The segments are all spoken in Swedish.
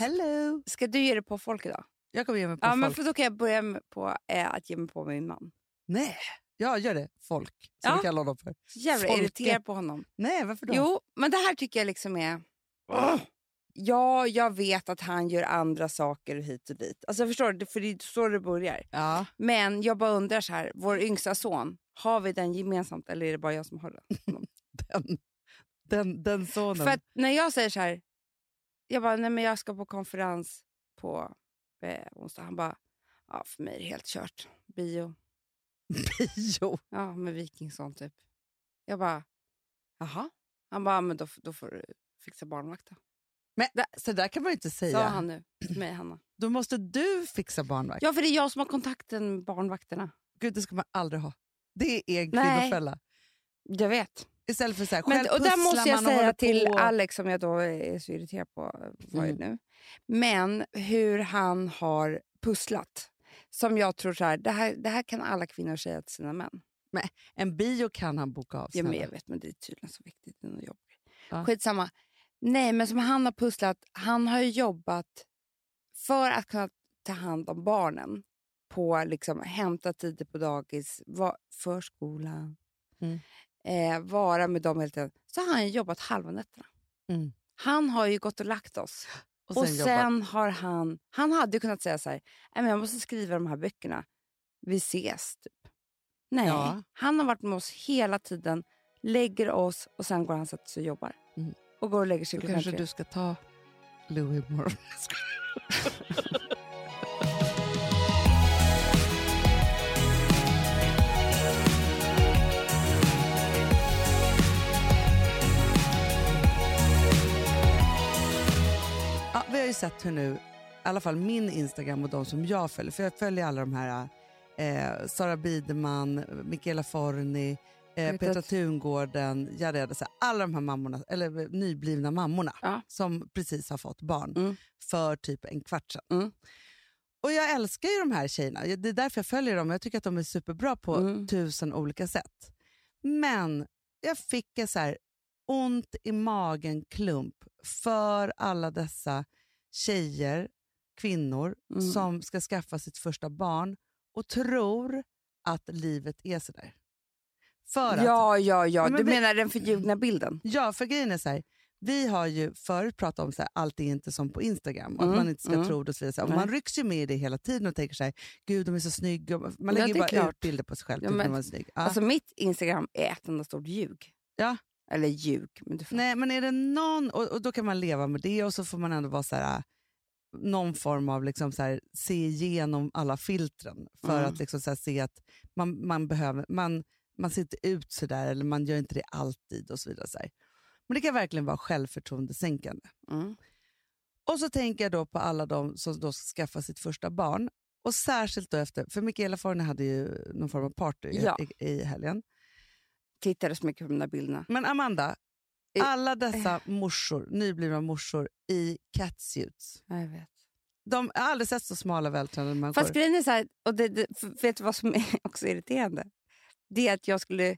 Hello! Ska du ge dig på folk idag? Jag kommer ge mig på Ja, folk. men för då kan jag börja med på eh, att ge mig på min man. Nej, ja, gör det. Folk, som Ja. vi kallar honom för. Jävla Folke. irriterad på honom. Nej, varför då? Jo, men det här tycker jag liksom är... Ja, jag vet att han gör andra saker hit och dit. Alltså förstår du? För det är så det börjar. Ja. Men jag bara undrar så här, vår yngsta son, har vi den gemensamt eller är det bara jag som har den? Den, den, den sonen. För att när jag säger så här, jag bara, nej men jag ska på konferens på eh, onsdag. Han bara, ja för mig är det helt kört. Bio, Bio. ja med Wikingsson typ. Jag bara, jaha. Han bara, men då, då får du fixa barnvakt då. Men så där kan man ju inte säga. Sa han nu till mig, Hanna. Då måste du fixa barnvakt. Ja, för det är jag som har kontakten med barnvakterna. Gud, det ska man aldrig ha. Det är en kvinnofälla. Jag vet. Istället för så här, Men, och där måste jag säga till på. Alex, som jag då är så irriterad på vad är Mm. nu. Men hur han har pusslat. Som jag tror så här, det här, det här kan alla kvinnor säga till sina män. En bio kan han boka av. Ja, men jag vet, men det är tydligen så viktigt. Det är jobb. Ja. Skitsamma. Nej, men som han har pusslat, han har ju jobbat för att kunna ta hand om barnen på liksom hämta tider på dagis, va, förskola, Mm. Eh, vara med dem hela tiden. Så har han jobbat halva nätterna. Mm. Han har ju gått och lagt oss. Och Och sen, sen, jobbar. har han... Han hade kunnat säga så här, "Nej, men jag måste skriva de här böckerna. Vi ses, typ. Nej, Ja. han har varit med oss hela tiden, lägger oss och sen går han och sätter sig och jobbar. Mm. Och går och lägger sig Då kanske du ska ta Louis imorgon. Har ju sett hur nu, i alla fall min Instagram och de som jag följer, för jag följer alla de här eh, Sara Biderman, Michaela Forni, eh, Petra Tungården, jada, jada, så här, alla de här mammorna, eller eh, nyblivna mammorna Ja. som precis har fått barn Mm. för typ en kvart sedan. Mm. Och jag älskar ju de här tjejerna, det är därför jag följer dem. Jag tycker att de är superbra på Mm. tusen olika sätt. Men jag fick en så här ont i magen klump för alla dessa tjejer, kvinnor Mm. som ska skaffa sitt första barn och tror att livet är sådär. För att, Ja, ja, ja. men Du vi- menar den förljugna bilden? Ja, för grejen är så här, vi har ju förut pratat om här, allt är inte som på Instagram och Mm, att man inte ska mm. tro det och så vidare. Och man rycks ju med i det hela tiden och tänker så här, gud de är så snygga. Man Ja, lägger är bara klart. ut bilder på sig själv Ja, typ, men- man är snygg. Ja. Alltså mitt Instagram är ett enda stort ljug. Ja. Eller ljug, men. Nej, men är det någon, och, och då kan man leva med det och så får man ändå vara så här, någon form av liksom så här, se igenom alla filtren för Mm. att liksom så här, se att man, man, behöver, man, man ser inte ut så där eller man gör inte det alltid och så vidare. Så. Men det kan verkligen vara självförtroendesänkande. Mm. Och så tänker jag då på alla de som då ska skaffa sitt första barn. Och särskilt då efter, för Michaela Forne hade ju någon form av party Ja. i, i helgen. Tittade så mycket på de där bilderna. Men Amanda, alla dessa morsor, nyblivna morsor i catsuits. Ja, jag vet. De jag har aldrig sett så smala vältränade människor. Fast grejen är så här, och det, det, vet du vad som är också irriterande? Det är att jag skulle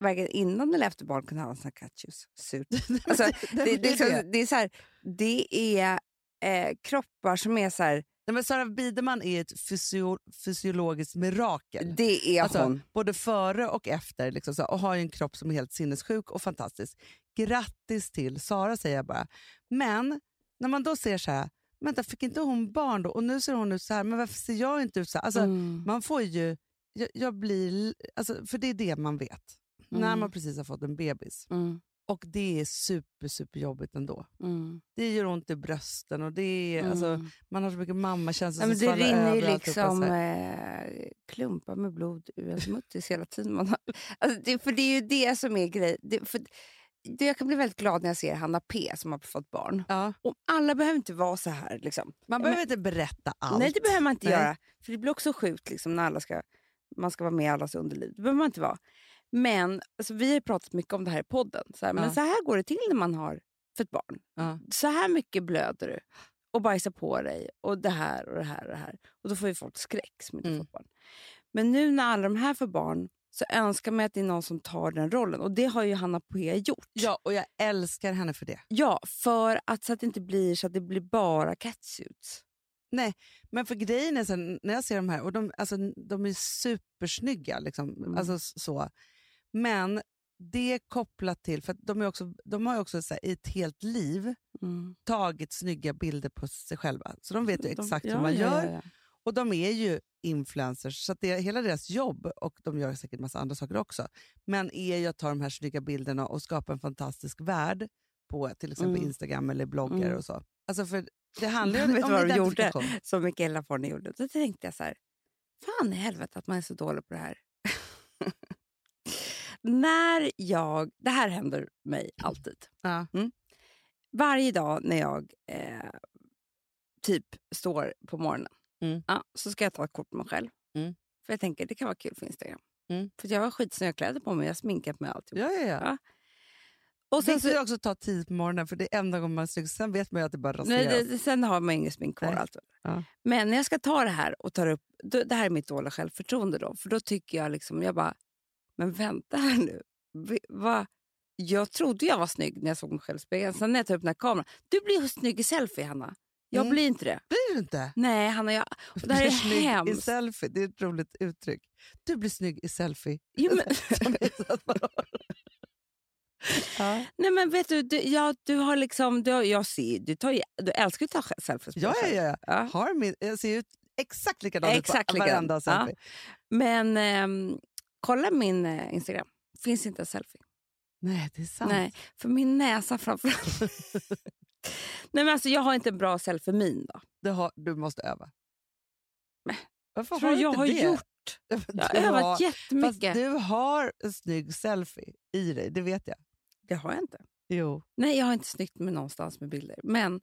varken innan eller efter barn kunna ha en sån här catsuit. Alltså, det, det, det, är det är så här, det är eh, kroppar som är så här, Nej, men Sara Biderman är ett fysio, fysiologiskt mirakel. det är Alltså, hon. både före och efter liksom, så, och har ju en kropp som är helt sinnessjuk och fantastisk. Grattis till Sara säger jag bara. Men när man då ser så här, vänta fick inte hon barn då? Och nu ser hon ut så här, men varför ser jag inte ut så här? Alltså, Mm. Man får ju, jag, jag blir, alltså, för det är det man vet. När Mm. man precis har fått en bebis. Mm. Och det är super, super jobbigt ändå. Mm. Det gör ont i brösten och det är, alltså, Mm. man har så mycket mammakänsla Ja, men som det svallar rinner ju över liksom eh, klumpar med blod ur ens muttis hela tiden. Man har, alltså det, för det är ju det som är grejen. Jag kan bli väldigt glad när jag ser Hanna P som har fått barn. Ja. Och alla behöver inte vara så här. Liksom. Man behöver men- inte berätta allt. Nej, det behöver man inte Nej. göra. För det blir också sjukt liksom, när alla ska, man ska vara med i allas underliv. Det behöver man inte vara. Men alltså, vi har pratat mycket om det här i podden. Så här. Men så här går det till när man har fått barn. Så här mycket blöder du och bajsar på dig och det här och det här och det här. Och då får ju folk skräck som inte Mm. fått barn. Men nu när alla de här får barn så önskar man att det är någon som tar den rollen. Och det har ju Hanna Poe gjort. Ja, och jag älskar henne för det. Ja, för att så att det inte blir så att det blir bara catsuits. Nej, men för grejen är här, när jag ser de här, och de, alltså, de är supersnygga. Liksom, Mm. alltså, så. Men det kopplat till, för de, är också, de har ju också så här, i ett helt liv tagit snygga bilder på sig själva. Så de vet ju De- exakt ja, hur man gör. ja, ja. Och de är ju influencers, så det är hela deras jobb, och de gör säkert massa andra saker också, men är ju att ta de här snygga bilderna och skapa en fantastisk värld på till exempel Mm. Instagram eller bloggar Mm. och så. Alltså för det handlar ju Vet om vad de gjorde? Som Mikaela Laforni gjorde. Då tänkte jag så här, fan i helvete att man är så dålig på det här. när jag, det här händer mig alltid. Ja. Varje dag när jag eh, typ står på morgonen Mm. ja, så ska jag ta ett kort på mig själv. Mm. För jag tänker det kan vara kul för Instagram. Mm. För jag har skitsnygga kläder på mig, jag har sminkat mig och allt. Ja, ja, ja. Och sen så, också ta tid på morgonen, för det är enda gången man snygg. Sen vet man ju att det bara raseras. nej, det, sen har man inget smink kvar. Allt. Ja. Men när jag ska ta det här och tar upp, då, det här är mitt dåliga självförtroende då. För då tycker jag liksom, jag bara, men vänta här nu. Va? Jag trodde jag var snygg när jag såg mig själv i spegeln. Sen när jag tar upp den här kameran, du blir snygg i selfie Hanna. Jag Mm. blir inte det. Blir du inte? Nej Hanna, jag, och det här är snygg i hemskt. selfie. Det är ett roligt uttryck. Du blir snygg i selfie. Jo, men, ja. nej men vet du, du, ja, du har liksom, du, har- jag ser, du, tar, du älskar att ta selfies på Ja, ja, ja. Ja. Har min, jag ser ut exakt likadan Exakt ut på likadan. varenda Ja. selfie. Men ehm, kolla min eh, Instagram. Finns inte en selfie. Nej, det är sant. Nej, för min näsa framförallt. Nej, men alltså, jag har inte en bra selfie-min. Då. Det har, du måste öva. Men, Varför Tror har du jag inte har det? gjort? Ja, men Jag har du övat har- Fast jättemycket. du har en snygg selfie i dig, det vet jag. Det har jag inte. Jo. Nej, jag har inte snyggt med någonstans med bilder. Men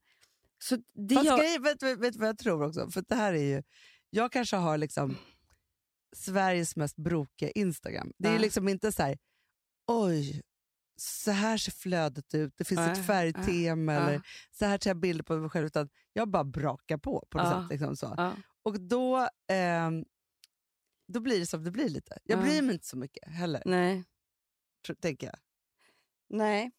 så det Fast jag, vet, vet, vet du vad jag tror också? För det här är ju, jag kanske har liksom Sveriges mest brokiga Instagram. Det är Ja. liksom inte så här, oj, så här ser flödet ut, det finns Ja, ett färgtema eller så här tar jag bilder på mig själv. Utan jag bara brakar på på något sätt. Liksom så. Och då, ehm, då blir det som det blir lite. Jag Ja. bryr mig inte så mycket heller, Nej. tänker jag. Nej.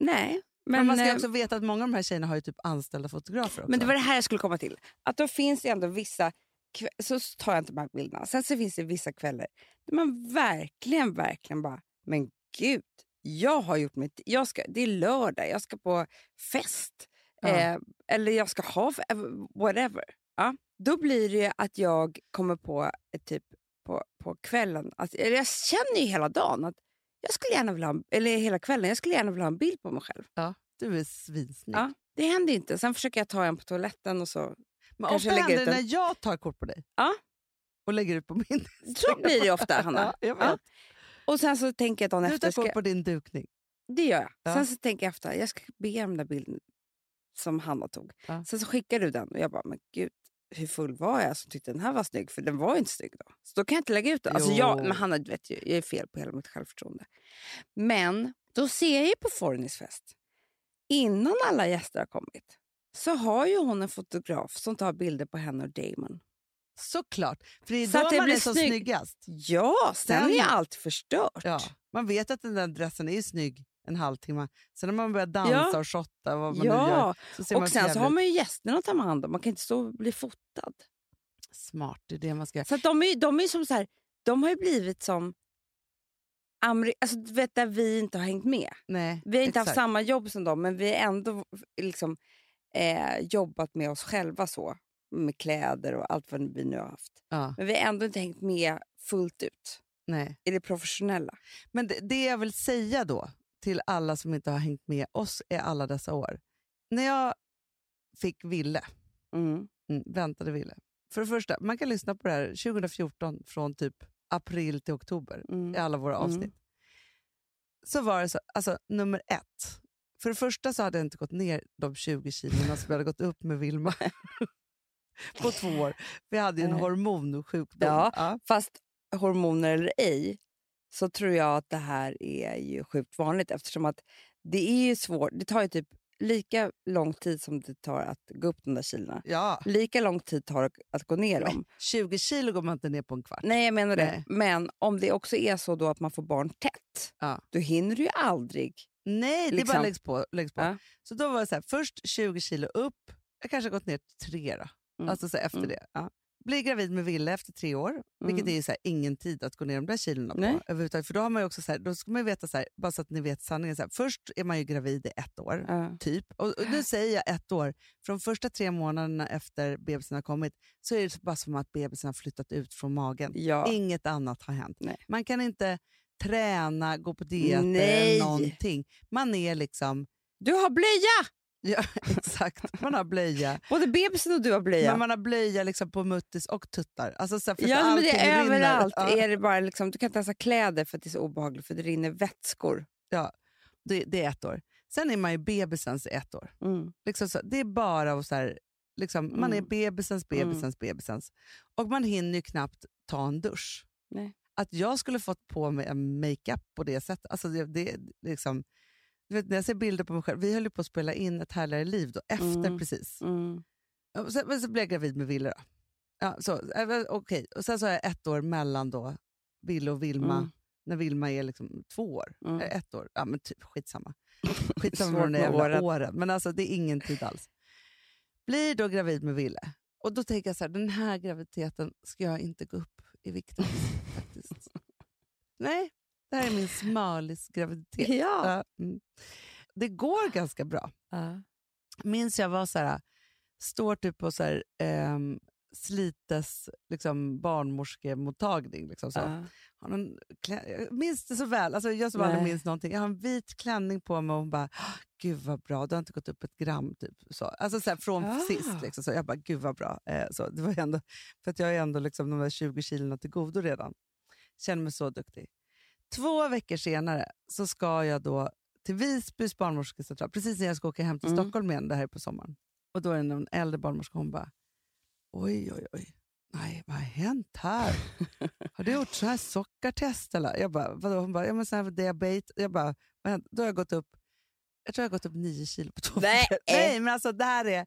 Nej. Men, Men, man ska eh, också veta att många av de här tjejerna har ju typ anställda fotografer också. men det var det här jag skulle komma till. Att då finns det ändå vissa... Så tar jag inte här bilderna. Sen så finns det vissa kvällar där man verkligen, verkligen bara... Men gud, jag har gjort mitt... Jag ska, det är lördag, jag ska på fest. Ja. Eh, eller jag ska ha... eh, Whatever. Ja. Då blir det att jag kommer på, eh, typ på, på kvällen... Att, eller jag känner ju hela dagen att jag skulle gärna vilja ha, eller hela kvällen, jag skulle gärna vilja ha en bild på mig själv. Du är svinsnygg. Ja, det händer inte. Sen försöker jag ta en på toaletten och så. Men Kanske ofta händer det en- när jag tar kort på dig Ja. och lägger ut på min Så blir det ofta, Hanna. Ja, jag vet. Ja. Och sen så tänker jag dagen Du efter... tar Ska, kort på din dukning. det gör jag. Ja. Sen så tänker jag efter, jag ska be om den där bilden som Hanna tog. Ja. Sen så skickar du den och jag bara, men gud, hur full var jag som tyckte den här var snygg? För den var ju inte snygg då. Så då kan jag inte lägga ut den. Alltså jag, men Hanna, du vet ju, jag är fel på hela mitt självförtroende. Men då ser jag ju på Fornys fest, innan alla gäster har kommit, så har ju hon en fotograf som tar bilder på henne och Damon. Såklart, för det är Så då att det man blir är som snygg. snyggast. Ja, sen är allt förstört. Ja. Man vet att den där dressen är snygg en halvtimme. Sen när man börjar dansa Ja. och shotta vad man nu gör, Ja, så ser man och sen så har man ju gästerna att ta hand om. Man kan inte stå och bli fotad. smart. Det är det man ska göra. Så de, är, de är som så här, de har ju blivit som... Ameri- alltså, vet, där vi inte har hängt med. Nej, Vi har inte haft exakt. samma jobb som dem, men vi har ändå liksom, eh, jobbat med oss själva så. Med kläder och allt vad vi nu har haft. Ja, Men vi har ändå inte hängt med fullt ut nej. i det professionella. Men det, det jag vill säga då till alla som inte har hängt med oss i alla dessa år. När jag fick Ville, Mm. mm, väntade Ville. För det första, man kan lyssna på det här 2014 från typ april till oktober Mm. i alla våra Mm. avsnitt. Så var det så, alltså nummer ett. För det första så hade jag inte gått ner de 20 kilona som jag hade gått upp med Vilma på två år. Vi hade ju en Nej. hormonsjukdom. Ja. Fast hormoner eller ej så tror jag att det här är ju sjukt vanligt eftersom att det är ju svårt. Det tar ju typ lika lång tid som det tar att gå upp de där kilona, Ja. lika lång tid tar det att gå ner dem. 20 kilo går man inte ner på en kvart. Nej, jag menar det. Nej. Men om det också är så då att man får barn tätt, Ja. då hinner du ju aldrig. Nej, det Liksom. bara läggs på. Läggs på. Ja. Så då var det så här, först 20 kilo upp, jag kanske har gått ner till tre då. Mm. Alltså så efter Mm. det. Ja. Blir gravid med Ville efter tre år, vilket Mm. är ju så här, ingen tid att gå ner de där kilona på. Nej. Överhuvudtaget. För då har man också så här, då ska man veta så här, bara så att ni vet sanningen. Så först är man ju gravid i ett år, Ja. typ. Och, och nu säger jag ett år. Från första tre månaderna efter bebisen har kommit så är det bara som att bebisen har flyttat ut från magen. Ja. Inget annat har hänt. Nej. Man kan inte träna, gå på dieter Nej. eller någonting. Man är liksom... Du har blöja! Ja, exakt. Man har blöja. Både bebisen och du har blöja. Men man har blöja liksom på muttis och tuttar. Alltså så för ja, men det är rinner. överallt. Ja, Är det bara liksom, du kan inte ens ha kläder för att det är så obehagligt för det rinner vätskor. det, det är ett år. Sen är man ju bebisens ett år. Mm. Liksom så, det är bara så här, liksom, man är Mm. bebisens, bebisens, bebisens. Och man hinner ju knappt ta en dusch. Nej. Att jag skulle fått på mig en makeup på det sättet, alltså det, det, liksom, du vet, när jag ser bilder på mig själv, vi höll ju på att spela in ett härligare liv då, efter Mm. precis. Mm. Sen, men så blev jag gravid med Ville. Ja, så, äh, okej. Och sen så har jag ett år mellan då Ville och Vilma, Mm. när Vilma är liksom två år. Mm. Eller ett år. Ja, men typ, skitsamma. Skitsamma med de där jävla åren. åren. Men alltså, det är ingen tid alls. Blir då gravid med Ville. Och då tänker jag så här, den här graviditeten ska jag inte gå upp i vikt alls, faktiskt. Nej, det här är min smörlisgraviditet. Ja. Ja, mm. Det går ganska bra Ja. minns jag var så här, står typ på så här, ehm, Slites liksom, barnmorskemottagning. Liksom, så. Ja. Har någon jag minns det så väl. Alltså, jag som aldrig Nej. minns någonting. Jag har en vit klänning på mig och hon bara, "Ah, gud vad bra, du har inte gått upp ett gram. Typ. Så. Alltså, så här, från Ah. sist. Liksom. Så jag bara, gud vad bra. Eh, så, det var ändå, för att jag är ändå liksom, de där 20 kilona till godo redan. Känner mig så duktig. Två veckor senare så ska jag då till Visbys barnmorskecentral, precis när jag ska åka hem till Mm. Stockholm igen, det här är på sommaren. Och då är det någon äldre barnmorska, hon bara, oj oj oj, nej vad har hänt här? Har du gjort så här sockertest eller? Jag bara, vadå? Hon bara, ja men här diabetes. Jag bara, vad? Då har jag gått upp, jag tror jag har gått upp nio kilo på två Nej. veckor. Nej men alltså det här är,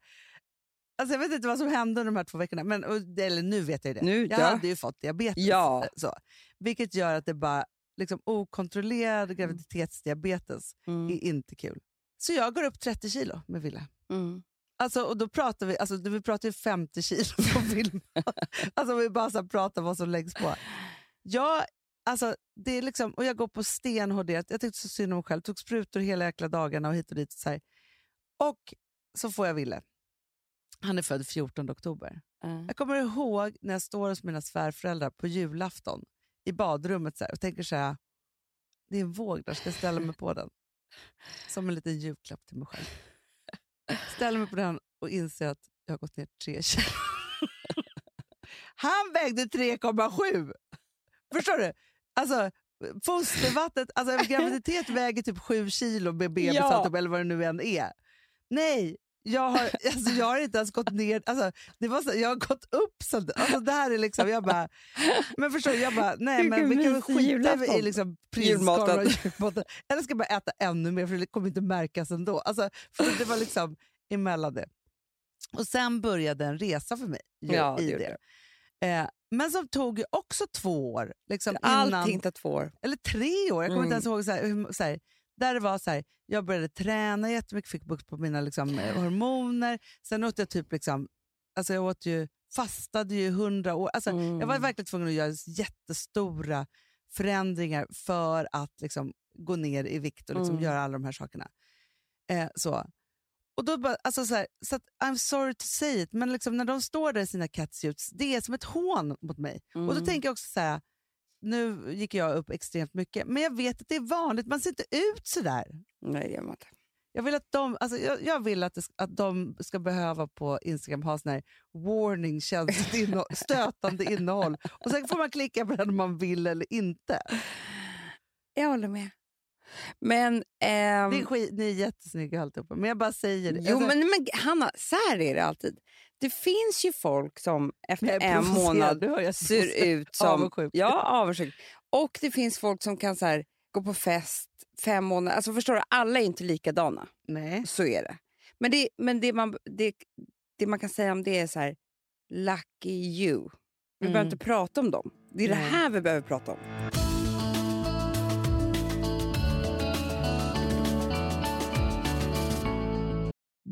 alltså jag vet inte vad som hände under de här två veckorna, men, eller nu vet jag det. Nu, jag ja. hade ju fått diabetes. Ja. eh, Så. Vilket gör att det bara, liksom okontrollerad graviditetsdiabetes Mm. är inte kul. Så jag går upp 30 kilo med Ville. Mm. Alltså, och då pratar vi, alltså, vi pratar ju 50 kilo på film. alltså vi bara så pratar vad som läggs på. Jag, alltså, det är liksom, och jag går på stenhård diet. Jag tyckte så synd om mig själv. Tog sprutor hela jäkla dagarna och hit och dit. Så här. Och så får jag Ville. Han är född 14 oktober. Ja. Jag kommer ihåg när jag står hos mina svärföräldrar på julafton i badrummet så här, och tänker så här, det är en våg där, ska jag ställa mig på den? Som en liten julklapp till mig själv. Ställer mig på den och inser att jag har gått ner tre kilo. Han vägde 3,7! Förstår du? Alltså, fostervattnet, alltså graviditet väger typ 7 kilo med bebis Ja. typ, eller vad det nu än är. Nej, jag har, alltså, jag har inte ens gått ner. Alltså, det var så, jag har gått upp. Så, alltså, det här är liksom, jag bara, men förstår du, jag bara, nej men vi kan väl skita i liksom, prinskorvar och julmaten. Eller ska jag bara äta ännu mer för det kommer inte märkas ändå. Alltså, för det var liksom emellan det. Och sen började en resa för mig ju, Ja, det i gjorde det. Eh, men som tog också två år. Liksom, Allting innan, tar två år. eller tre år, jag kommer Mm. inte ens ihåg. Så här, hur, så här, där det var så här, jag började träna jättemycket, fick bukt på mina liksom, eh, hormoner. Sen åt jag typ, liksom, alltså jag åt ju, fastade ju hundra år. Alltså, Jag var Mm. verkligen tvungen att göra jättestora förändringar för att liksom, gå ner i vikt och liksom, Mm. göra alla de här sakerna. Eh, så. Och då bara, alltså så här, så att, I'm sorry to say it, men liksom, när de står där i sina catsuits, det är som ett hån mot mig. Och då Mm. tänker jag också så här, nu gick jag upp extremt mycket, men jag vet att det är vanligt, man ser inte ut så där. Nej, det gör man inte. Jag vill att de, alltså jag, jag vill att, det, att de ska behöva på Instagram ha sån här warning, känsligt inno, stötande innehåll. Och sen får man klicka på den om man vill eller inte. Jag håller med. Men, ehm, Det är skit, ni är jättesnygga alltihopa, men jag bara säger det. jo, Alltså, men, men Hanna, så här är det alltid. Det finns ju folk som efter en månad ser ut som... Avundsjuk. Ja, avundsjuk. Och det finns folk som kan så här, gå på fest fem månader. Alltså förstår du, alla är inte likadana. Nej. Så är det. Men, det, men det, man, det, det man kan säga om det är så här, lucky you. Vi Mm. behöver inte prata om dem. Det är det Nej. här vi behöver prata om.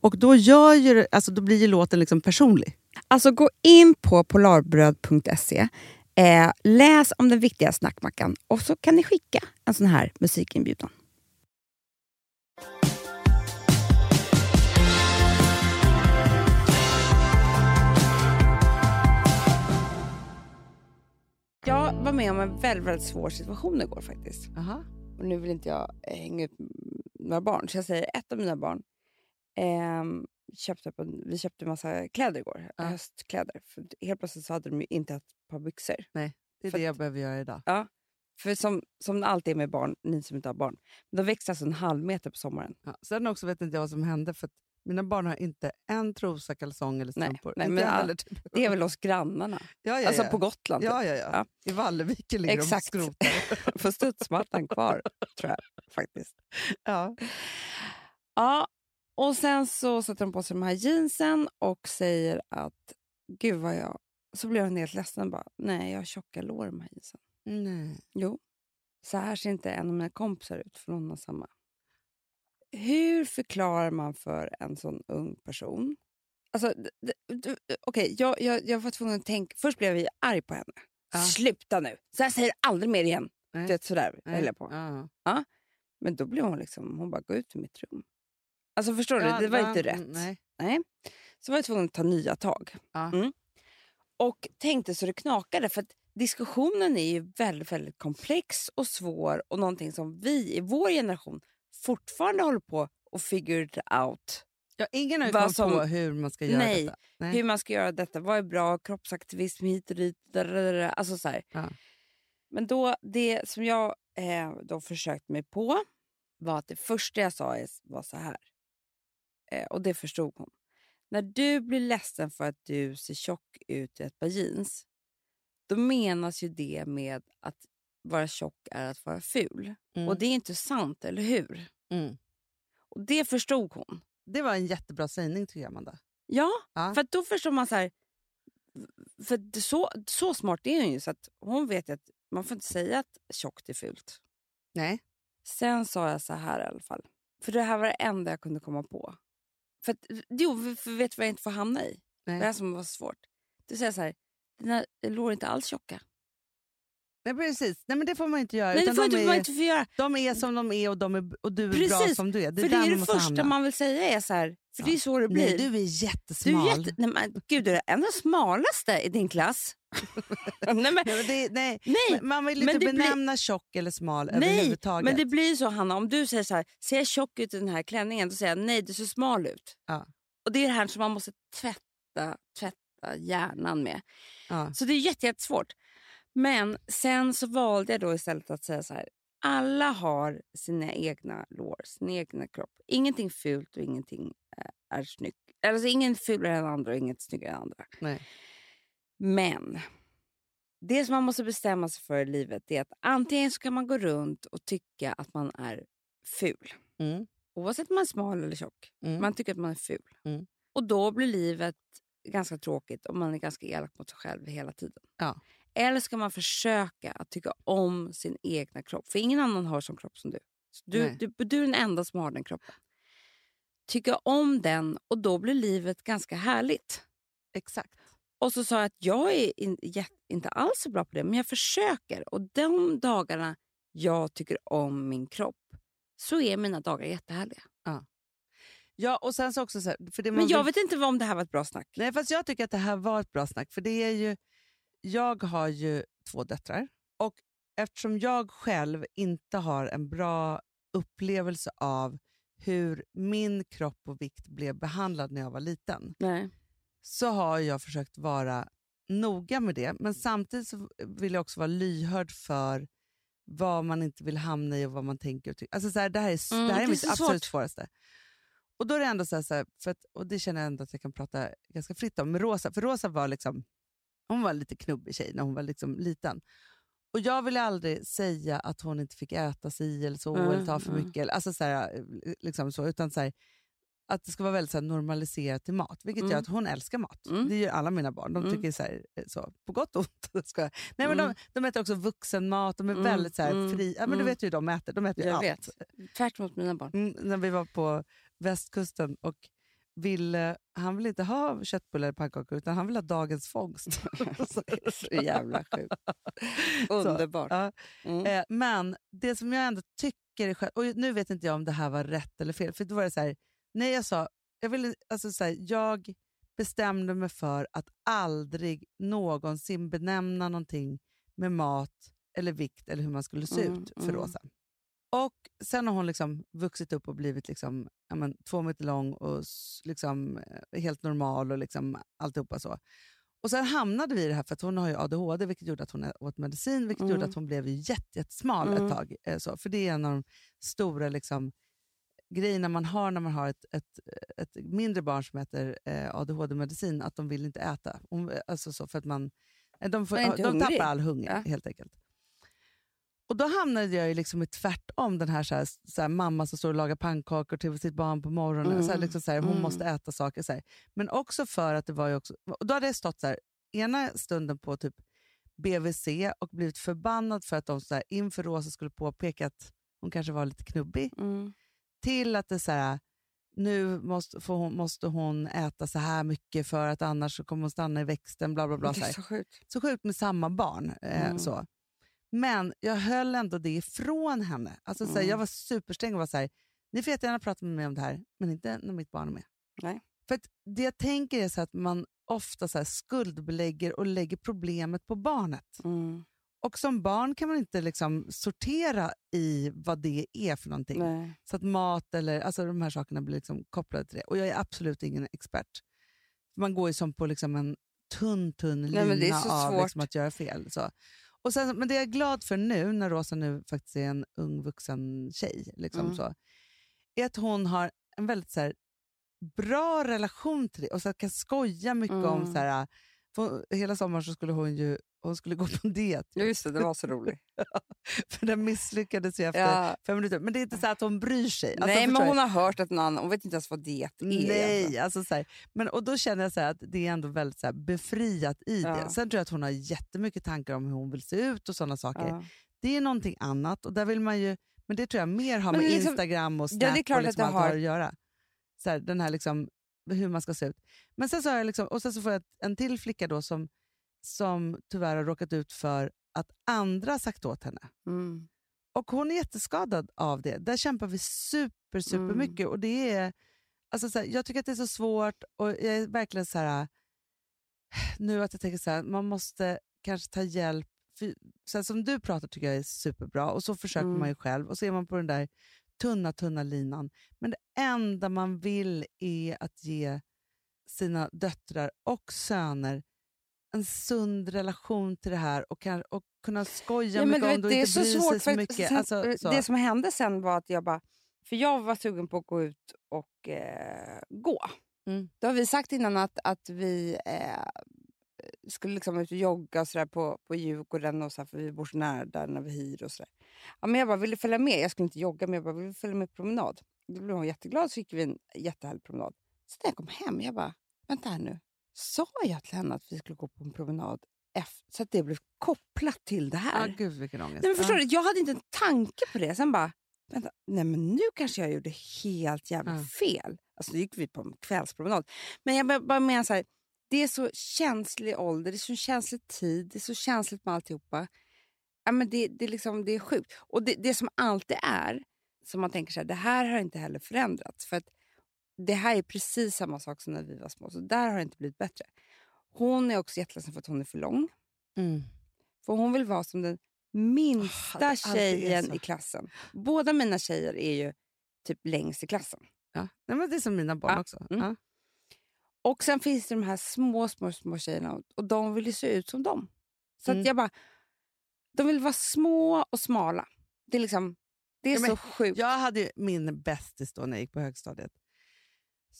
Och då, gör ju, alltså, då blir ju låten liksom personlig. Alltså gå in på polarbröd.se, eh, läs om den viktiga snackmackan och så kan ni skicka en sån här musikinbjudan. Jag var med om en väldigt, väldigt svår situation igår faktiskt. Och nu vill inte jag eh, hänga ut några barn. Så jag säger ett av mina barn eh, köpte på, vi köpte en massa kläder igår, Ja. höstkläder. För helt plötsligt så hade de ju inte ett par byxor. Det är För det att- jag behöver göra idag. För som, som alltid är med barn, ni som inte har barn, de växer alltså en halv meter på sommaren. Ja. Sen också vet inte jag vad som hände, för att mina barn har inte en trosa, kalsong eller Nej, strumpor. nej, inte men ja, typ. Det är väl hos grannarna, ja, ja, alltså ja. på Gotland. typ. ja, ja, ja. Ja. I Valleviken ligger Exakt. de och skrotar. Får studsmattan kvar, tror jag faktiskt. ja. Ja, och sen så sätter de på sig de här jeansen och säger att gud vad jag... Så blir hon helt ledsen bara, nej jag har tjocka lår i de här jeansen. Nej. Jo, så här ser inte en av mina kompisar ut för någon har samma. Hur förklarar man för en sån ung person? Alltså, okej, jag, jag, jag var tvungen att tänka. Först blev jag arg på henne. Ja. Sluta nu! Så här säger du aldrig mer igen. Nej. Du vet, sådär Nej. höll jag på. Ja. Men då blev hon liksom, hon bara, gå ut ur mitt rum. Alltså förstår Ja, du, det var va? inte rätt. Nej. Nej. Så var jag tvungen att ta nya tag. Ja. Mm. Och tänkte så det knakade. För att diskussionen är ju väldigt, väldigt komplex och svår och någonting som vi i vår generation fortfarande håller på och figure it out. Ja, ingen har ju kommit på hur man ska göra Nej, detta. Nej. Hur man ska göra detta, vad är bra, kroppsaktivism hit och dit. dadadada, Alltså så. Ja. Men då, det som jag eh, då försökte mig på var att det första jag sa var så här. Eh, och det förstod hon. När du blir ledsen för att du ser tjock ut i ett par jeans, då menas ju det med att vara tjock är att vara ful. Mm. Och det är inte sant, eller hur? Mm. Och det förstod hon. Det var en jättebra sägning tycker jag, Amanda. Ja, Ja. för då förstår man så här... För så, så smart är hon ju så att hon vet att man får inte säga att tjockt är fult. Nej. Sen sa jag så här i alla fall. För det här var det enda jag kunde komma på. För, att, jo, för, vet du vad jag inte får hamna i? Nej. Det här som var svårt. Du säger så här, dina lår är inte alls tjocka. Nej, precis. Nej, men det får man inte göra. Nej, det får de, inte, är, man inte göra. de är som de är och, de är, och du är bra Precis, som du är. Det är för det är det första hamna. man vill säga är så här, för det är så det blir. Nej, du är Du jättesmal. är jätte, nej, men, gud, du är den enda smalaste i din klass. nej, men, Nej, det, nej. nej, Man vill inte det blir- benämna tjock eller smal Nej, överhuvudtaget. men det blir så Hanna, om du säger så här, ser jag tjock ut i den här klänningen? Då säger jag nej, du ser smal ut. Ja. Och det är det här som man måste tvätta, tvätta hjärnan med. ja. Så det är jätte- jättesvårt. Men sen så valde jag då istället att säga så här, alla har sina egna lår, sin egna kropp. Ingenting fult och ingenting eh, är snyggt. Alltså ingen fulare än andra och inget snyggare än andra. Nej. Men det som man måste bestämma sig för i livet är att antingen så kan man gå runt och tycka att man är ful. Mm. Oavsett om man är smal eller tjock. Mm. Man tycker att man är ful. Mm. Och då blir livet ganska tråkigt om man är ganska elak mot sig själv hela tiden. Ja. Eller ska man försöka att tycka om sin egna kropp? För ingen annan har sån kropp som du. Så Du, du, du är den enda som har den kroppen. Tycka om den och då blir livet ganska härligt. Exakt. Och så sa jag att jag är in, inte alls så bra på det, men jag försöker. Och de dagarna jag tycker om min kropp så är mina dagar jättehärliga. Ja, och sen så också så här, för det man Men jag vill- vet inte om det här var ett bra snack. Nej, fast jag tycker att det här var ett bra snack. För det är ju, jag har ju två döttrar och eftersom jag själv inte har en bra upplevelse av hur min kropp och vikt blev behandlad när jag var liten Nej. så har jag försökt vara noga med det. Men samtidigt vill jag också vara lyhörd för vad man inte vill hamna i och vad man tänker och tycker. Alltså så här, det här är, Mm, det här det är är mitt absolut svårt. svåraste. Och då är det ändå så här, så här för att, och det känner jag ändå att jag kan prata ganska fritt om. Med Rosa, för Rosa var liksom, hon var en lite knubbig tjej när hon var liksom liten. Och jag ville aldrig säga att hon inte fick äta sig eller så, Mm, eller ta för mm. mycket. Alltså så här, liksom så, utan så här, att det ska vara väldigt så här, normaliserat till mat. Vilket Mm. gör att hon älskar mat. Mm. Det gör alla mina barn. De Mm. tycker så, här, eh, så på gott och ont. Ska jag. Nej, men Mm. de, de äter också vuxenmat, de är Mm, väldigt så här, mm, fri. Ja, men Du vet ju hur de äter. De äter ju Jag allt. vet. Tvärt mina barn. När vi var på västkusten och ville, han ville inte ha köttbullar eller pannkakor utan han ville ha dagens fångst. Så- så jävla sjukt. Underbart. Ja. Mm. Eh, men det som jag ändå tycker är skönt, och nu vet inte jag om det här var rätt eller fel, för då var det så här, nej jag sa, jag, ville, alltså så här, jag bestämde mig för att aldrig någonsin benämna någonting med mat eller vikt eller hur man skulle se Mm, ut för mm. Rosa. Och sen har hon liksom vuxit upp och blivit liksom, men, två meter lång och liksom, eh, helt normal och liksom alltihopa så. Och sen hamnade vi i det här, för att hon har ju ADHD, vilket gjorde att hon åt medicin, vilket mm. gjorde att hon blev jättesmal mm. ett tag. Eh, så, för det är en av de stora liksom, grejerna man har när man har ett, ett, ett mindre barn som äter eh, ADHD-medicin, att de vill inte äta. Hon, alltså så, för att man, eh, de, får, de tappar all hunger ja. helt enkelt. Och Då hamnade jag ju liksom i tvärtom, den här, så här, så här, mamma som står och lagar pannkakor till sitt barn på morgonen. Mm. Så här, liksom så hon mm. måste äta saker. Så Men också för att det var ju också... Och då hade jag stått så ena stunden på typ BVC och blivit förbannad för att de så här, inför Rosa skulle påpeka att hon kanske var lite knubbig. Mm. Till att det så här, nu måste hon, måste hon äta så här mycket för att annars så kommer hon stanna i växten. Bla, bla, bla, är så sjukt. Så sjukt med samma barn. Eh, mm. så. Men jag höll ändå det ifrån henne. Alltså, mm. så jag var supersträng och var så här, ni får jättegärna prata med mig om det här, men inte när mitt barn är med. Nej. För Det jag tänker är så att man ofta så skuldbelägger och lägger problemet på barnet. Mm. Och som barn kan man inte liksom sortera i vad det är för någonting. Nej. Så att mat eller alltså de här sakerna blir liksom kopplade till det. Och jag är absolut ingen expert. Man går ju som på liksom en tunn, tunn lina Nej, av liksom att göra fel. Så. Och sen, men det jag är glad för nu, när Rosa nu faktiskt är en ung vuxen tjej, liksom mm. så, är att hon har en väldigt så här, bra relation till det och så kan skoja mycket mm. om... Så här, hela sommaren så skulle hon ju hon skulle gå på en diet. Ja, just det, det var så roligt. för den misslyckades ju efter ja. fem minuter. Men det är inte så att hon bryr sig. Alltså, Nej, men hon har hört att någon hon vet inte ens vad diet är. Nej, alltså, så här, men, och då känner jag så att det är ändå väldigt så här, befriat i ja. det. Sen tror jag att hon har jättemycket tankar om hur hon vill se ut och sådana saker. Ja. Det är någonting annat och där vill man ju, men det tror jag mer har med liksom, Instagram och Snap ja, det är klart och liksom att, har... att göra. Så här, den här liksom, hur man ska se ut. Men sen så, har jag liksom, och sen så får jag en till flicka då som som tyvärr har råkat ut för att andra sagt åt henne. Mm. Och hon är jätteskadad av det. Där kämpar vi super, super mm. mycket. Och det är, alltså så här, jag tycker att det är så svårt och jag är verkligen så här, nu att jag tänker så här, man måste kanske ta hjälp. För, så här, som du pratar tycker jag är superbra och så försöker mm. man ju själv och så är man på den där tunna, tunna linan. Men det enda man vill är att ge sina döttrar och söner en sund relation till det här och, kan, och kunna skoja ja, mycket om det och inte bry sig så mycket. Sen, alltså, så. Det som hände sen var att jag bara... För jag var sugen på att gå ut och eh, gå. Mm. Då har vi sagt innan att, att vi eh, skulle liksom ut och jogga och så på, på Djurgården, och så för vi bor så nära där när vi hyr. och så Ja, men Jag bara ville följa med. Jag skulle inte jogga, men jag bara ville följa med på promenad. Då blev hon jätteglad, så gick vi en jättehärlig promenad. Så när jag kom hem, jag bara, vänta här nu sa jag till henne att vi skulle gå på en promenad efter, så att det blev kopplat till det här. Ah, gud, vilken ångest. Nej, men förstår du, jag hade inte en tanke på det. Sen bara, vänta, nej men nu kanske jag gjorde helt jävla mm. fel. Alltså då gick vi på en kvällspromenad. Men jag bara menar så här, det är så känslig ålder, det är så känslig tid, det är så känsligt med alltihopa. Ja, men det, det, liksom, det är sjukt. Och det, det som alltid är, som man tänker så här, det här har inte heller förändrats. För att det här är precis samma sak som när vi var små, så där har det inte blivit bättre. Hon är också jätteledsen för att hon är för lång. Mm. För hon vill vara som den minsta oh, tjejen i klassen. Båda mina tjejer är ju typ längst i klassen. Ja. Nej, men det är som mina barn ja. också. Mm. Ja. Och sen finns det de här små, små, små tjejerna och de vill ju se ut som dem. Så mm. att jag bara... De vill vara små och smala. Det är liksom... Det är ja, så sjukt. Jag hade min bästis då när jag gick på högstadiet.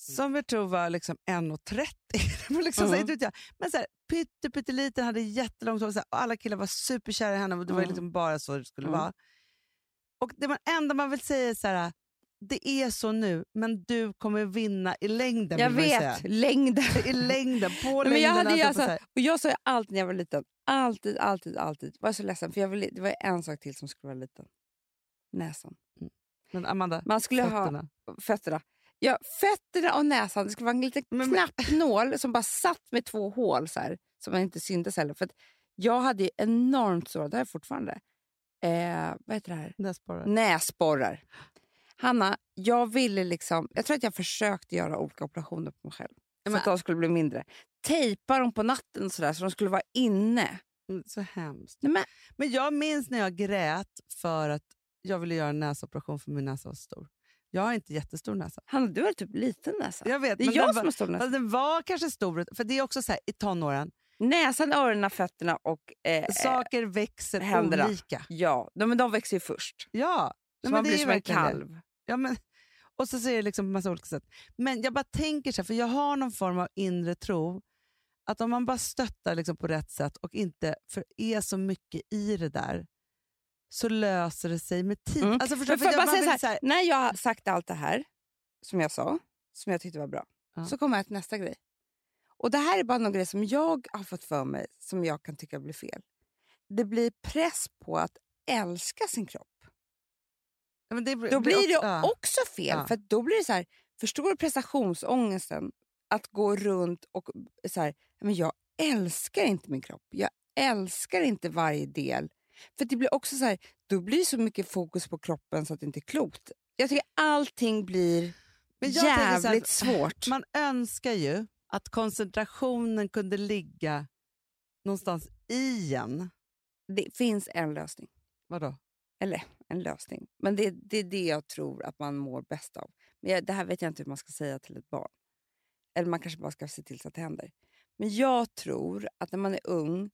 Mm. som jag tror var liksom 1,30. liksom mm. så, Men så här, pytte, pytteliten, hade jättelångt hår. Alla killar var superkära i henne och det mm. var liksom bara så det skulle mm. vara. Och Det man, enda man vill säga är så här, det är så nu, men du kommer vinna i längden. Jag vet, längden. I längden, på längden. Men jag, hade alltså, och jag sa alltid när jag var liten, alltid, alltid, alltid. var så ledsen, för jag ville, det var en sak till som skulle vara liten. Näsan. Mm. Men Amanda, man skulle fötterna. Ha, fötterna. Ja, fötterna och näsan. Det skulle vara en liten knappnål som bara satt med två hål så här, som man inte syntes heller. För jag hade enormt stora, det har jag fortfarande. Eh, vad heter det här? Näsborrar. Näsborrar. Hanna, jag ville liksom... Jag tror att jag försökte göra olika operationer på mig själv. Så att de skulle bli mindre. Tejpa dem på natten så, där, så de skulle vara inne. Mm, så hemskt. Nej, men, men jag minns när jag grät för att jag ville göra en näsoperation för min näsa var stor. Jag har inte jättestor näsa. Hanna, du har typ liten näsa. Jag vet, det är men jag den som var, har stor näsa. fast den var kanske stor, för det är också så här i tonåren, Näsan, öronen, fötterna och... Eh, saker växer händerna. olika. ja, de, men de växer ju först. Ja, Så nej, men man det blir är som en verkligen det. Ja, men, och så ser det liksom på massa olika sätt. Men jag bara tänker så här, för jag har någon form av inre tro att om man bara stöttar liksom på rätt sätt och inte för är så mycket i det där så löser det sig med tid. Mm. Alltså, förstår får För jag säga vill så här, när jag har sagt allt det här, som jag sa, som jag tyckte var bra, Ja. så kommer jag till nästa grej. Och Det här är bara någon grej som jag har fått för mig som jag kan tycka blir fel. Det blir press på att älska sin kropp. Ja, det Då blir det också- ja. också fel. Ja. För då blir det så här, förstår du prestationsångesten? Att gå runt och så här, men jag älskar inte min kropp. Jag älskar inte varje del. För det blir också så här, då blir det så mycket fokus på kroppen så att det inte är klokt. Jag tycker allting blir jävligt svårt. Man önskar ju att koncentrationen kunde ligga någonstans i en. Det finns en lösning. Vadå? Eller en lösning. Men det, det är det jag tror att man mår bäst av. Men jag, det här vet jag inte hur man ska säga till ett barn. Eller man kanske bara ska se till så att det händer. Men jag tror att när man är ung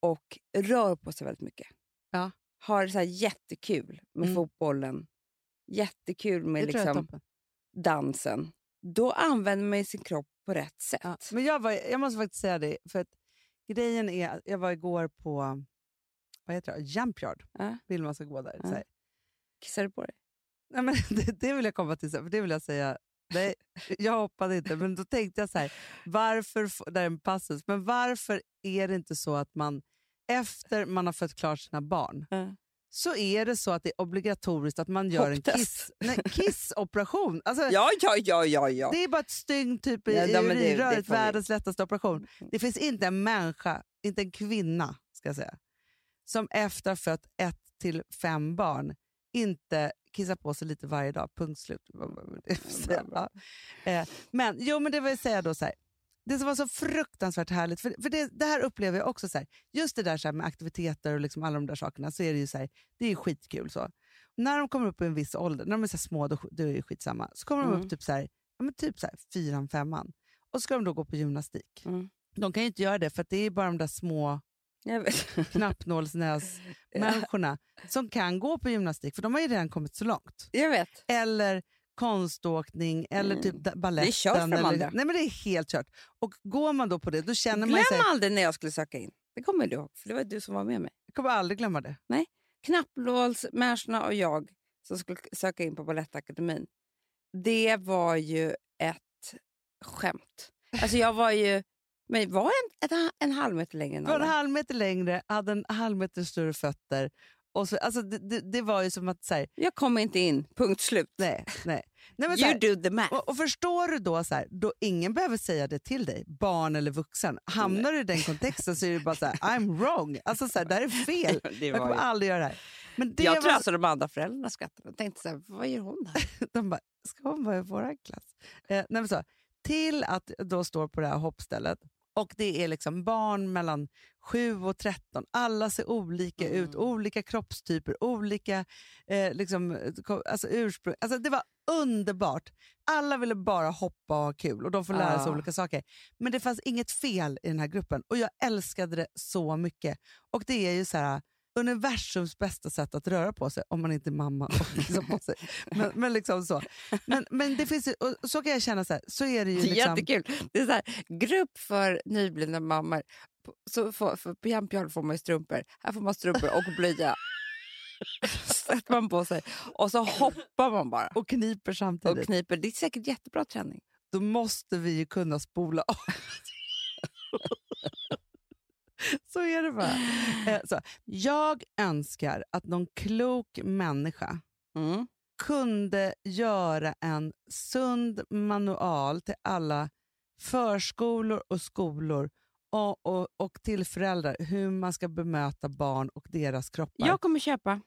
och rör på sig väldigt mycket. Ja. Har så här jättekul med Mm. fotbollen. Jättekul med liksom dansen. Då använder man sin kropp på rätt sätt. Ja. Men jag, var, jag måste faktiskt säga det, för att grejen är att jag var igår på vad heter det? Jump Yard. Ja. Vill man ska gå där. Ja. Kissar du på dig? Nej, men det, det vill jag komma till för det vill jag säga. Nej, jag hoppade inte, men då tänkte jag så här, varför, här är en passus, men varför är det inte så att man efter man har fött klart sina barn Ja. så är det så att det är obligatoriskt att man gör en Hopptest. kiss, nej, kissoperation. Alltså, Ja, ja, ja, ja. ja. Det är bara ett stygn typ i, Ja, urinröret, världens lättaste operation. Det finns inte en människa, inte en kvinna, ska säga, som efter att ha fött ett till fem barn inte kissar på sig lite varje dag. Punkt slut. Ja. Eh, Men jo, men det vill säga då så här. Det som var så fruktansvärt härligt, för, för det, det här upplever jag också, så här, just det där, så med aktiviteter och liksom alla de där sakerna, så är det ju så här, det är skitkul. Så. När de kommer upp i en viss ålder, när de är så små, då, då är det skitsamma. Så kommer de Mm. upp typ så här, ja, men typ så här, fyran, femman. Och så ska de då gå på gymnastik. Mm. De kan ju inte göra det, för det är bara de där små. Knappnålsnäs-människorna som kan gå på gymnastik, för de har ju redan kommit så långt. Jag vet. Eller konståkning eller Mm. typ da- Det är baletten. kört för de andra. nej men det är helt kört. Och går man då på det, då känner man Glöm sig... aldrig när jag skulle söka in. Det kommer du ihåg, för det var du som var med mig. Jag kommer aldrig glömma det. Knappnålsmänniskorna och jag som skulle söka in på Balettakademin. Det var ju ett skämt. Alltså jag var ju men var en, en, en halv meter längre än Du var en alla. halv meter längre, hade en halv meter större fötter. Och så, alltså det, det, det var ju som att... Så här, Jag kom inte in, punkt slut. nej, nej. nej men you här, do the math. och, och förstår du då, så här, då ingen behöver säga det till dig, barn eller vuxen. Hamnar du i den kontexten så är det bara så här, I'm wrong. Alltså så det här är fel. det Jag kommer ju. aldrig göra det här. Men det Jag var tror alltså de andra föräldrarna skrattade och tänkte så här, vad gör hon här? De bara, ska hon vara i vår klass? Eh, nej, så, till att då står på det här hoppstället och det är liksom barn mellan 7 och 13. Alla ser olika Mm. ut, olika kroppstyper, olika eh, liksom, alltså, ursprung. Alltså, det var underbart. Alla ville bara hoppa och ha kul och de får lära sig Ah. olika saker. Men det fanns inget fel i den här gruppen och jag älskade det så mycket. Och det är ju så här universums bästa sätt att röra på sig om man inte är mamma och kissar på sig. Men, men liksom så. Men, men det finns ju, och så kan jag känna, så, här, så är det ju. Det är Liksom, jättekul. Det är så här, grupp för nyblivna mammor. Så för, för på Jampion får man ju strumpor. Här får man strumpor och blöja. Sätter man på sig och så hoppar man bara och kniper och samtidigt. kniper. Det är säkert jättebra träning. Då måste vi ju kunna spola av. så är det bara. Eh, Så, jag önskar att någon klok människa Mm. kunde göra en sund manual till alla förskolor och skolor och, och, och till föräldrar hur man ska bemöta barn och deras kroppar. Jag kommer köpa.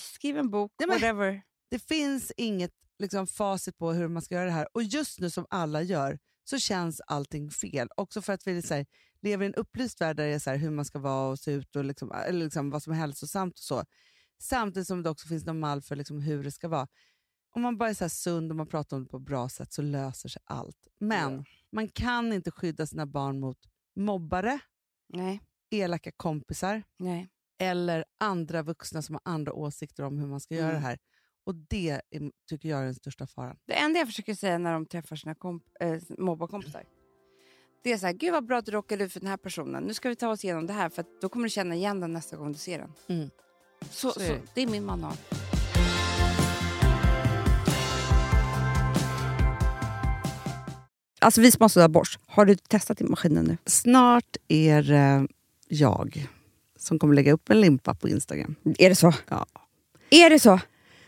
Skriv en bok, Ja, men- whatever. Det finns inget liksom, facit på hur man ska göra det här och just nu som alla gör så känns allting fel. Också för att vi så här, lever i en upplyst värld där det är så här, hur man ska vara och se ut och liksom, eller liksom, vad som är hälsosamt och så. Samtidigt som det också finns någon mall för liksom hur det ska vara. Om man bara är så sund och man pratar om det på ett bra sätt så löser sig allt. Men Ja. man kan inte skydda sina barn mot mobbare, Nej. elaka kompisar Nej. eller andra vuxna som har andra åsikter om hur man ska göra Mm. det här. Och det är, tycker jag är den största faran. Det enda jag försöker säga när de träffar sina äh, mobbarkompisar det är så här, gud vad bra att du råkade ut för den här personen. Nu ska vi ta oss igenom det här för då kommer du känna igen den nästa gång du ser den. Mm. Så, Så så, det. det är min manual. Alltså vi sponsrar av Bosch. Har du testat i maskinen nu? Snart är det jag som kommer lägga upp en limpa på Instagram. Är det så? Ja. Är det så?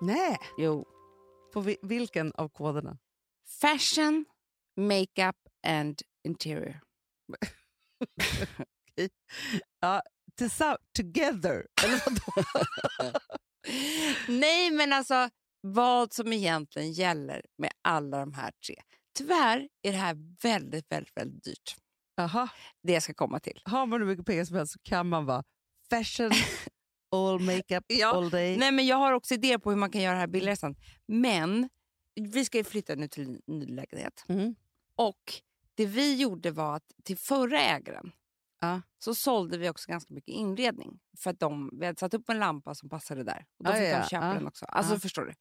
Nej. Jo. På vi- vilken av koderna? Fashion, makeup and interior. Ja, tillsa- together. Eller vadå? Nej, men alltså vad som egentligen gäller med alla de här tre. Tyvärr är det här väldigt, väldigt, väldigt dyrt. Jaha. Det jag ska komma till. Har man hur mycket pengar som helst så kan man vara fashion, all makeup, Ja. all day. Nej, men jag har också idéer på hur man kan göra det här billigare sen. Men vi ska ju flytta nu till en ny lägenhet. Mm. Och det vi gjorde var att till förra ägaren Ja. så sålde vi också ganska mycket inredning. För att de, vi hade satt upp en lampa som passade där. Och då fick ja, de köpa den också. Alltså förstår du?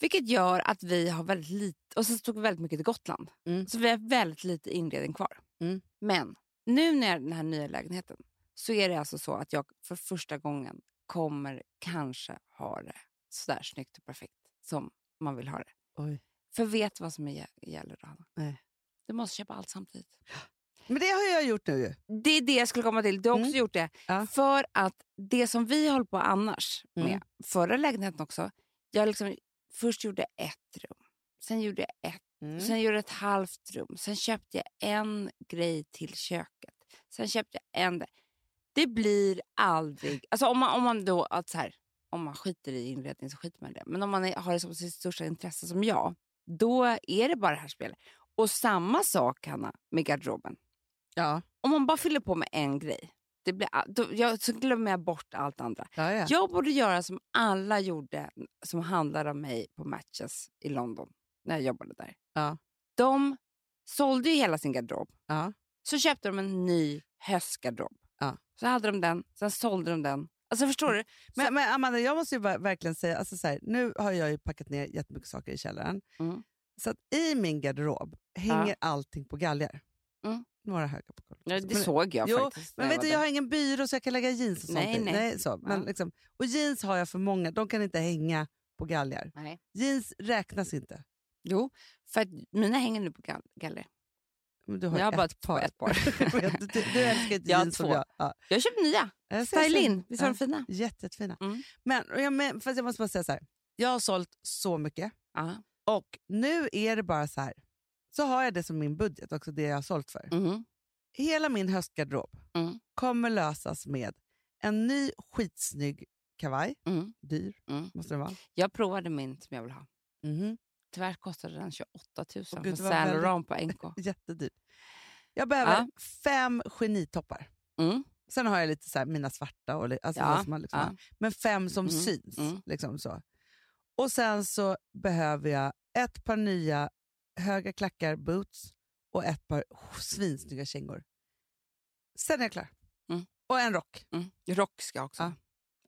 Vilket gör att vi har väldigt lite, och så tog vi väldigt mycket till Gotland. Mm. Så vi har väldigt lite inredning kvar. Mm. Men nu när jag är i den här nya lägenheten så är det alltså så att jag för första gången kommer kanske ha det sådär snyggt och perfekt som man vill ha det. Oj. För vet du vad som är, gäller då? Hanna? Nej. Du måste köpa allt samtidigt. Men det har jag gjort nu. Det är det jag skulle komma till. Du har också Mm. gjort det. Ja. För att det som vi håller på annars med, Mm. förra lägenheten också, jag liksom först gjorde ett rum, sen gjorde jag ett, Mm. sen gjorde jag ett halvt rum, sen köpte jag en grej till köket, sen köpte jag en... Det blir aldrig... Alltså om man, om man då... Att så här, om man skiter i inredning så skiter man i det. Men om man är, har det som sitt största intresse som jag, då är det bara det här spelet. Och samma sak, Hanna, med garderoben Ja. om man bara fyller på med en grej, det blir, då, jag, så glömmer jag bort allt andra. Ja, ja. Jag borde göra som alla gjorde som handlade om mig på Matches i London när jag jobbade där. Ja. De sålde ju hela sin garderob. Ja. Så köpte de en ny höstgarderob. Ja. Så hade de den, sen sålde de den. Alltså förstår du? Men, men Amanda, jag måste ju ver- verkligen säga, alltså så här, nu har jag ju packat ner jättemycket saker i källaren. Mm. Så att i min garderob hänger allting på galgar. Mm. Några höga på golvet. Ja, det Men- såg jag jo, faktiskt. Men vet du, jag har ingen byrå så jag kan lägga jeans och sånt Nej, i. nej. så. Men Ja. liksom, och jeans har jag för många, de kan inte hänga på galgar. Nej. Jeans räknas inte. Jo, för att mina hänger nu på gall- galler. Men du har Jag har ett bara par. ett par. Jag vet, du, du, du älskar inte Jag jeans som två. jag. Ja. Jag har köpt nya. Jag Style in. Visst ja. de fina? Jätte, jättefina. Mm. Men, jag, men fast jag måste bara säga så här. Jag har sålt så mycket Ja. och nu är det bara så här. Så har jag det som min budget, också det jag har sålt för. Mhm. Hela min höstgarderob Mm. kommer lösas med en ny skitsnygg kavaj. Mm. Dyr Mm. måste den vara. Jag provade min som jag vill ha. Mhm. Tyvärr kostade den 28 000 Åh, gud, var Saint Laurent på NK. Jättedyr. Jag behöver Ja. fem genitoppar. Mm. Sen har jag lite så här, mina svarta, och, alltså Ja, som man liksom ja. men fem som Mm, syns. mm. Liksom så. Och sen så behöver jag ett par nya höga klackar, boots och ett par svinsnygga kängor. Sen är jag klar. Mm. Och en rock. Mm. Rock ska jag också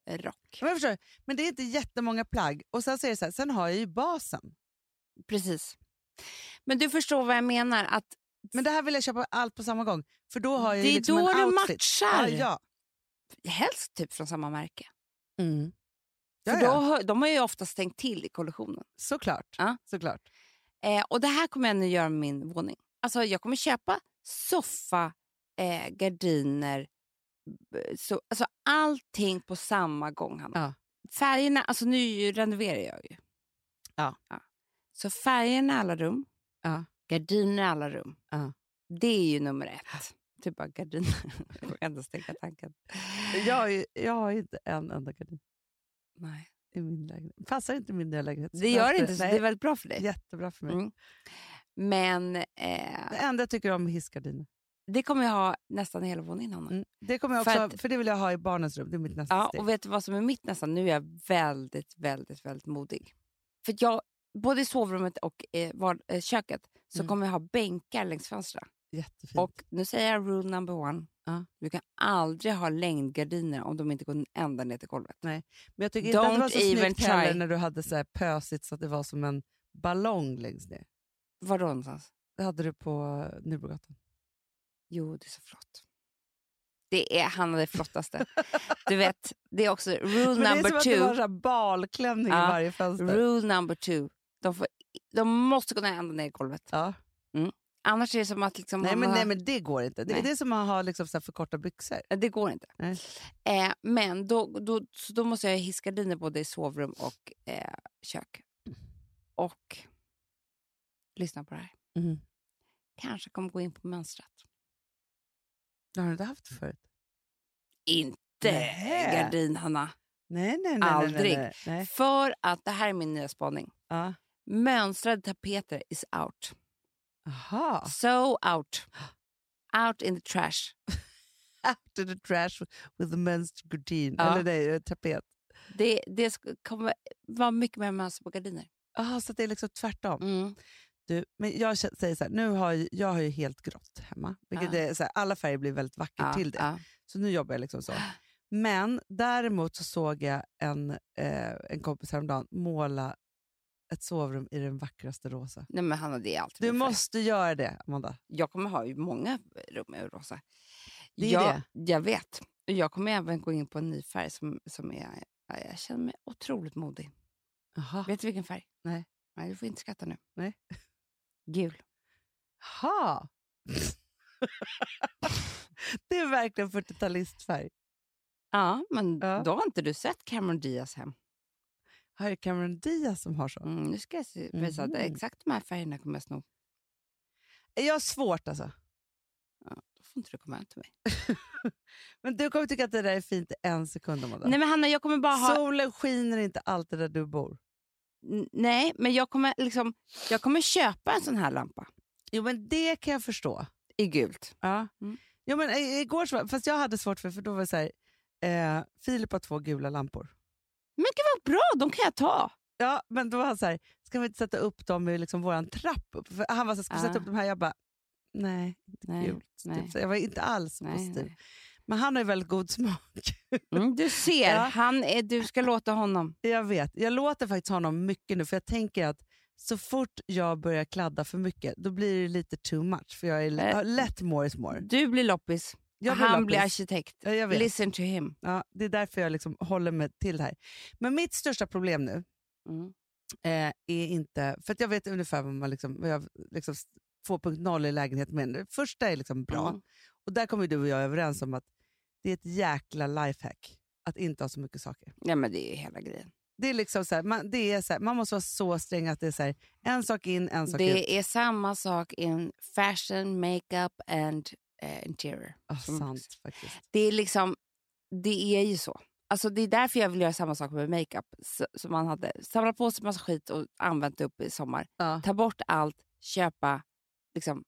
Rock. Men, jag förstår, men det är inte jättemånga plagg. Och sen, så är det så här, sen har jag ju basen. Precis. Men du förstår vad jag menar. Att Men det här vill jag köpa allt på samma gång. För då har jag det är liksom då en du outfit. matchar. Ja, ja. Helst typ från samma märke. Mm. För Ja, då, har- de har ju ofta stängt till i kollektionen. Såklart. Ja. Såklart. Eh, och det här kommer jag nu göra med min våning. Alltså jag kommer köpa soffa, eh, gardiner, så, alltså allting på samma gång, Hanna. Ja. Färgerna, alltså nu renoverar jag ju. Ja. Så färgerna i alla rum, Ja. gardiner i alla rum. Ja. Det är ju nummer ett. Typ bara gardiner. jag ändå tanken. Jag, har ju- jag har inte en enda gardin Nej. i min lägenhet. Passar inte min nya lägenhet. Det gör det inte, så Nej, det är väldigt bra för dig. Jättebra för mig. Mm. Men Det eh, enda jag tycker om är hissgardiner. det kommer jag ha nästan hela våningen, Hanna. Mm. Det kommer jag För också, att- för, det vill jag ha i barnens rum. Det är mitt nästa Ja, steg. och vet du vad som är mitt nästan? Nu är jag väldigt, väldigt, väldigt modig. För jag, både i sovrummet och i var, eh, köket så Mm. kommer jag ha bänkar längs fönstren. Jättefint. Och nu säger jag rule number one. Ja. Du kan aldrig ha längdgardiner om de inte går ända ner till golvet. Men jag tycker inte att det var Don't så snyggt heller när du hade så här pösigt så att det var som en ballong längst ner. Var då någonstans? Det hade du på Nybrogatan. Jo, det är så flott. Det är Hanna det flottaste. du vet, det är också rule Men det är number som att det var two. balklänning i Ja, varje fönster. Rule number two. De, får, de måste kunna ända ner i golvet. Ja. Annars är det som att... Liksom Nej, men, har- nej, men det går inte. Det, Nej. det är som att ha liksom så för korta byxor. Det går inte. Nej. Eh, men då, då, så då måste jag ha hissgardiner både i sovrum och eh, kök. Och lyssna på det här. Mm. Kanske kommer gå in på mönstret. Det har du inte haft förut? Inte Nähä. gardin, Hanna. Nej, nej, nej. Aldrig. Nej, nej, nej. För att, det här är min nya spaning. Ja. Mönstrade tapeter is out. Aha. So out. Out in the trash. After the trash with the men's gardin. Ja. Eller nej, tapet. Det, det kommer vara mycket mer mönster på gardiner. Aha, så det är liksom tvärtom. Mm. Du, men jag säger så här, nu har ju, jag har ju helt grått hemma. Vilket Ja. är så här, alla färger blir väldigt vackert Ja, till det. Så nu jobbar jag liksom så. Men däremot så såg jag en, eh, en kompis häromdagen måla ett sovrum i den vackraste rosa. Nej, men Hanna, det är alltid Du måste göra det, Amanda. Jag kommer ha många rum i rosa. Det är jag, jag vet. Jag kommer även gå in på en ny färg som, som är... ja, Jag känner mig otroligt modig. Aha. Vet du vilken färg? Nej. Nej, du får inte skratta nu. Nej. Gul. Ha. det är verkligen 40-talistfärg. Ja, men Ja. då har inte du sett Cameron Diaz hem. Här är Cameron Diaz som har så. Mm, nu ska jag se, att Mhm. exakt de här färgerna kommer jag sno. Jag har svårt alltså. Ja, då får inte du komma hem till mig. Men du kommer tycka att det där är fint en sekund, Amanda. Nej, men Hanna, jag kommer bara ha... Solen skiner inte alltid där du bor. N- Nej, men jag kommer, liksom, jag kommer köpa en sån här lampa Jo, men det kan jag förstå. i gult. Ja. Mm. Jo, men igår så, fast jag hade svårt för för då var det så här, eh, Filip har två gula lampor. Men gud vad bra, de kan jag ta. Ja, men då var han så här, ska vi inte sätta upp dem i liksom våran trapp? Upp? För han var så här, ska vi sätta upp dem här? Jag bara, nej, inte Nej, gult. nej. Typ. Jag var inte alls Nej, positiv. nej. Men han har ju väldigt god smak. Mm, du ser, Ja. han är, du ska låta honom. Jag vet. Jag låter faktiskt honom mycket nu, för jag tänker att så fort jag börjar kladda för mycket, då blir det lite too much. För jag är Eh. lätt more is more. Du blir loppis, han blir arkitekt. Ja. Listen to him. Ja, det är därför jag liksom håller mig till det här. Men mitt största problem nu Mm. eh, är inte... För att jag vet ungefär vad man liksom, vad jag liksom 2.0 i lägenhet med. Det första är liksom bra. Mm. Och där kommer du och jag överens om att det är ett jäkla lifehack att inte ha så mycket saker. Ja, men det är hela grejen. Det är liksom så här, man, det är så här, man måste vara så sträng att det är så här, en sak in, en sak ut. Det är samma sak in fashion, makeup and eh, interior. Som- sant faktiskt. Det är liksom, det är ju så. Alltså det är därför jag vill göra samma sak med makeup. Så man hade samlat på sig massa skit och använt det upp i sommar. Ja. Ta bort allt, köpa liksom,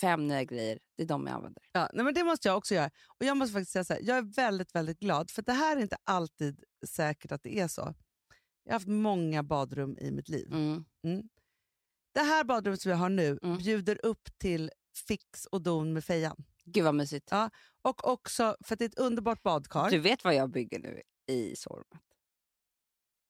fem nya grejer. Det är de jag använder. Ja, nej, men det måste jag också göra. Och Jag måste faktiskt säga så här, jag är väldigt, väldigt glad, för det här är inte alltid säkert att det är så. Jag har haft många badrum i mitt liv. Mm. Det här badrummet som jag har nu Mm. bjuder upp till fix och don med fejan. Gud vad mysigt. Ja. Och också för att det är ett underbart badkar. Du vet vad jag bygger nu i sovrummet?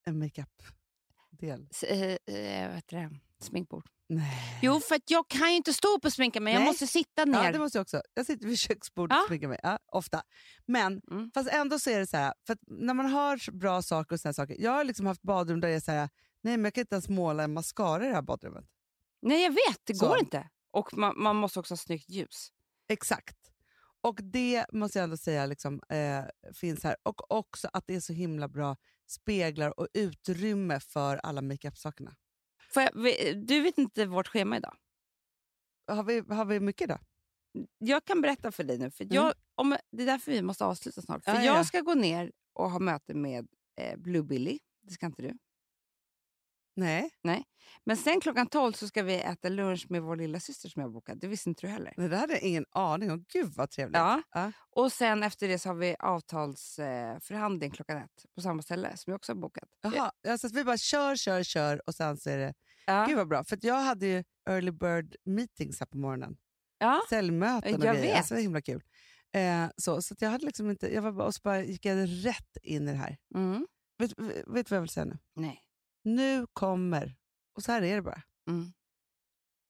En makeup-del. S- eh, eh, vad heter det? Sminkbord. Nej. Jo, för jag kan ju inte stå upp och sminka mig. Jag Nej. måste sitta ner. Ja, det måste jag också. Jag sitter vid köksbordet Ja. och sminkar mig. Ja, ofta. Men Mm. fast ändå så är det så här, för när man har bra saker och såna saker. Jag har liksom haft badrum där jag är så här, nej men jag kan inte ens måla en mascara i det här badrummet. Nej, jag vet. Det Så. går inte. Och man, man måste också ha snyggt ljus. Exakt. Och det måste jag ändå säga liksom, eh, finns här. Och också att det är så himla bra speglar och utrymme för alla makeup-sakerna. Jag, du vet inte vårt schema idag? Har vi, har vi mycket då? Jag kan berätta för dig nu. För jag, om, det är därför vi måste avsluta snart. För Mm. Ja, ja, ja. Jag ska gå ner och ha möte med eh, Blue Billy. Det ska inte du. Nej, Men sen klockan 12 så ska vi äta lunch med vår lilla syster som jag har bokat. Det visste inte du heller. det hade jag ingen aning om. Gud vad trevligt. Ja. Ja. Och sen efter det så har vi avtalsförhandling eh, klockan ett på samma ställe som jag också har bokat. Jaha, alltså att vi bara kör, kör, kör och sen så är det... Ja. Gud vad bra, för jag hade ju early bird meetings här på morgonen. Ja. Säljmöten och Jag grejer. vet. Alltså, det var himla kul. Eh, så så jag hade liksom inte... Jag var bara, och så bara gick jag rätt in i det här. Mm. Vet du vad jag vill säga nu? Nej. Nu kommer, och så här är det bara, Mm.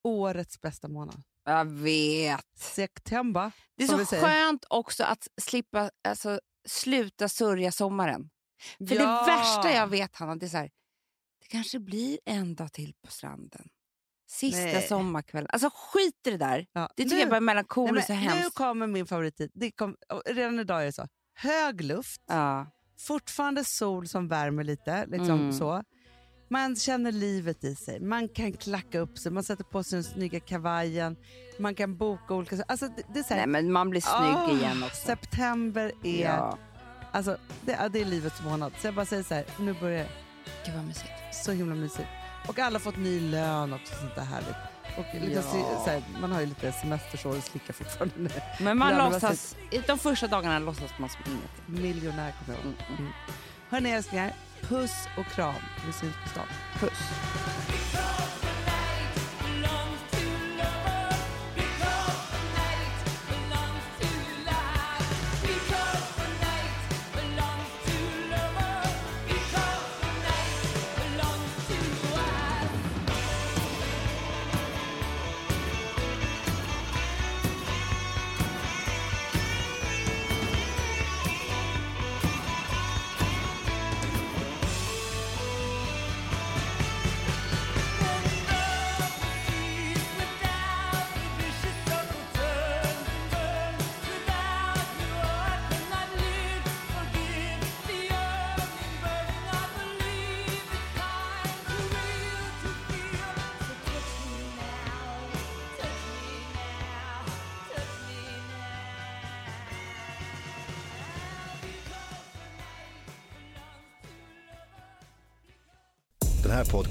årets bästa månad. Jag vet. September. Det är så skönt också att slippa alltså, sluta sörja sommaren. För Ja. det värsta jag vet, Hanna, det är så här, det kanske blir en dag till på stranden. Sista Nej. sommarkvällen. Alltså skit i det där. Ja. Det tycker nu, jag bara är melankoliskt och men, nu hemskt. kommer min favorittid. Det kom, redan idag är det så. Hög luft, Ja. fortfarande sol som värmer lite. Liksom Mm. så. Man känner livet i sig. Man kan klacka upp sig, man sätter på sig den snygga kavajen. Man kan boka olika... Alltså det, det är så här, Nej, men man blir snygg Åh, igen också. September är, Ja. alltså, det, det är livets månad. Så jag bara säger så här, nu börjar det. Gud vad mysigt. Så himla mysigt. Och alla har fått ny lön också, sånt där härligt. Och lite, Ja. så, så här, man har ju lite semestersår och slicka fortfarande. Men man låtsas, de första dagarna låtsas man som ingenting. Miljonär kommer jag ihåg. Mm, mm. Hörni älsklingar, puss och kram. Vi syns på stan. Puss.